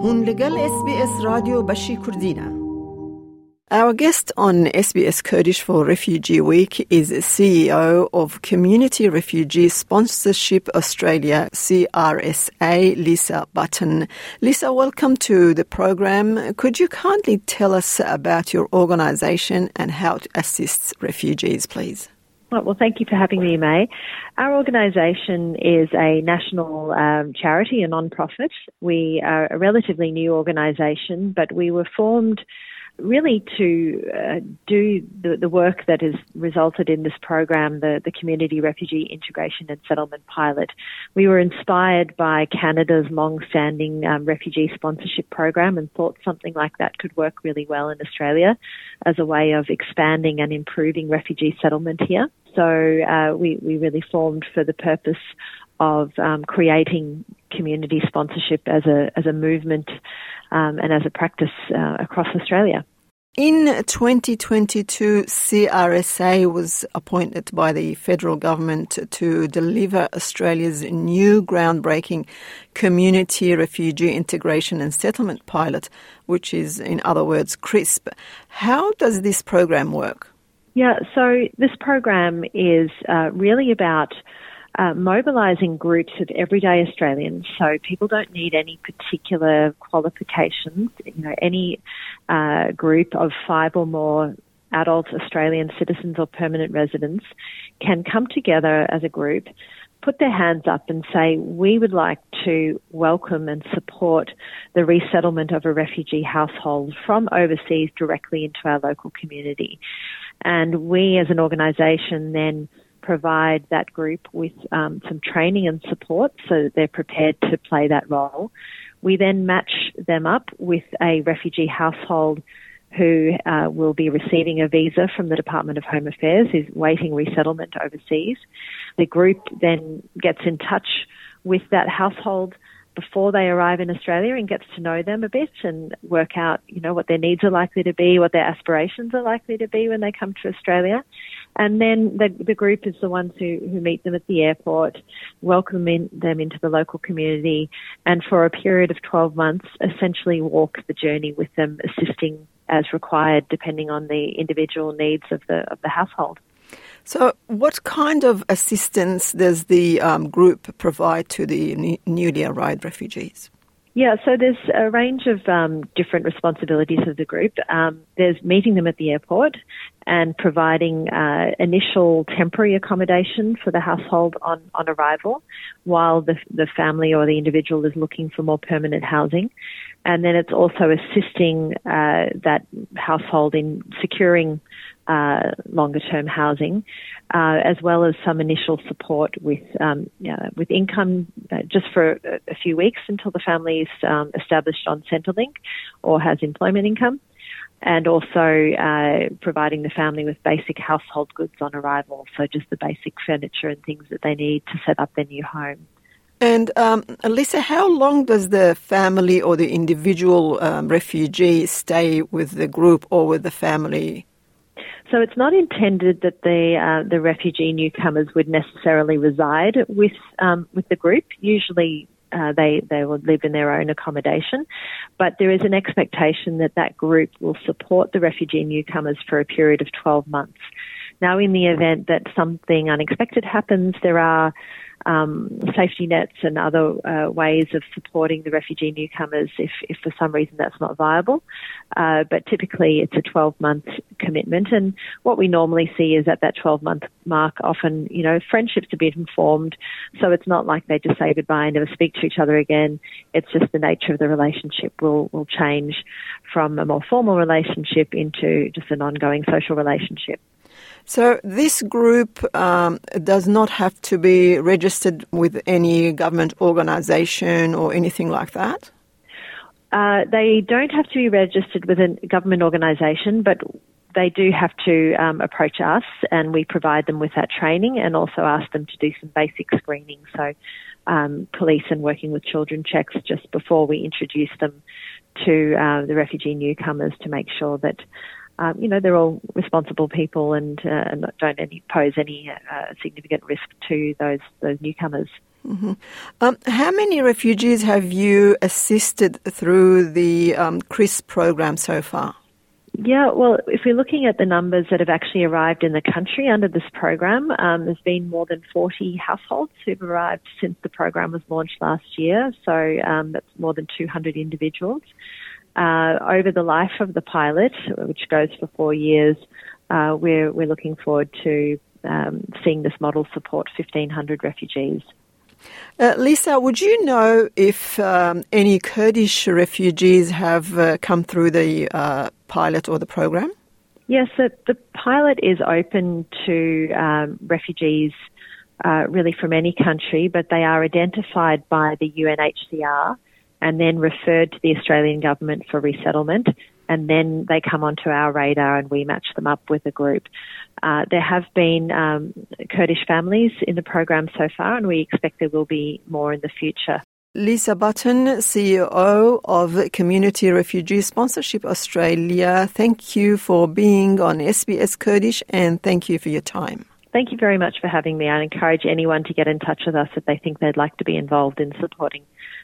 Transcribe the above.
هون لگل اس بی اس رادیو بشی کردینه Our guest on SBS Kurdish for Refugee Week is CEO of Community Refugee Sponsorship Australia, CRSA, Lisa Button. Lisa, welcome to the program. Could you kindly tell us about your organisation and how it assists refugees, please? Well, thank you for having me, May. Our organisation is a national um, charity, a non-profit. We are a relatively new organisation, but we were formed really to uh, do the, the, work that has resulted in this program, the, the Community Refugee Integration and Settlement Pilot. We were inspired by Canada's long-standing um, refugee sponsorship program and thought something like that could work really well in Australia as a way of expanding and improving refugee settlement here. So uh, we, we really formed for the purpose of um, creating community sponsorship as a as a movement um, and as a practice uh, across Australia. In 2022, CRSA was appointed by the federal government to deliver Australia's new groundbreaking Community Refugee Integration and Settlement Pilot, which is, in other words, CRISP. How does this program work? Yeah, so this program is uh, really about uh, mobilising groups of everyday Australians. So people don't need any particular qualifications. You know, any uh, group of five or more adult Australian citizens or permanent residents can come together as a group, put their hands up and say, we would like to welcome and support the resettlement of a refugee household from overseas directly into our local community. And we as an organisation then provide that group with um, some training and support so that they're prepared to play that role. We then match them up with a refugee household who uh, will be receiving a visa from the Department of Home Affairs, who's waiting resettlement overseas. The group then gets in touch with that household before they arrive in Australia and gets to know them a bit and work out, you know, what their needs are likely to be, what their aspirations are likely to be when they come to Australia. And then the, the group is the ones who, who meet them at the airport, welcome in, them into the local community, and for a period of 12 months, essentially walk the journey with them, assisting as required, depending on the individual needs of the of the household. So, what kind of assistance does the um, group provide to the newly arrived refugees? Yeah, so there's a range of um, different responsibilities of the group. Um, there's meeting them at the airport and providing uh, initial temporary accommodation for the household on, on arrival while the, the family or the individual is looking for more permanent housing. And then it's also assisting uh, that household in securing uh, longer term housing, uh, as well as some initial support with um, with income uh, just for a, few weeks until the family is um, established on Centrelink or has employment income, and also uh, providing the family with basic household goods on arrival, so just the basic furniture and things that they need to set up their new home. And um, Lisa, how long does the family or the individual um, refugee stay with the group or with the family? So it's not intended that the uh, the refugee newcomers would necessarily reside with um, with the group. Usually, uh, they they will live in their own accommodation, but there is an expectation that that group will support the refugee newcomers for a period of 12 months. Now, in the event that something unexpected happens, there are um, safety nets and other uh, ways of supporting the refugee newcomers if, if for some reason that's not viable. Uh, but typically it's a 12 month commitment. And what we normally see is at that 12 month mark, often, you know, friendships are being formed. So it's not like they just say goodbye and never speak to each other again. It's just the nature of the relationship will, will change from a more formal relationship into just an ongoing social relationship. So this group um, does not have to be registered with any government organisation or anything like that. Uh, they don't have to be registered with a government organisation, but they do have to um, approach us, and we provide them with that training, and also ask them to do some basic screening. So, um, police and working with children checks just before we introduce them to uh, the refugee newcomers to make sure that um, you know, they're all responsible people and, uh, and don't any, pose any uh, significant risk to those those newcomers. Mm-hmm. Um, how many refugees have you assisted through the um, CRISP program so far? Yeah, well, if we're looking at the numbers that have actually arrived in the country under this program, um, there's been more than 40 households who've arrived since the program was launched last year. So um, that's more than 200 individuals. Uh, over the life of the pilot, which goes for four years, uh, we're, we're looking forward to um, seeing this model support 1,500 refugees. Uh, Lisa, would you know if um, any Kurdish refugees have uh, come through the uh, pilot or the program? Yes, the, the pilot is open to um, refugees uh, really from any country, but they are identified by the UNHCR and then referred to the Australian government for resettlement, and then they come onto our radar and we match them up with a group. Uh, there have been um, Kurdish families in the program so far, and we expect there will be more in the future. Lisa Button, CEO of Community Refugee Sponsorship Australia, thank you for being on SBS Kurdish and thank you for your time. Thank you very much for having me. I encourage anyone to get in touch with us if they think they'd like to be involved in supporting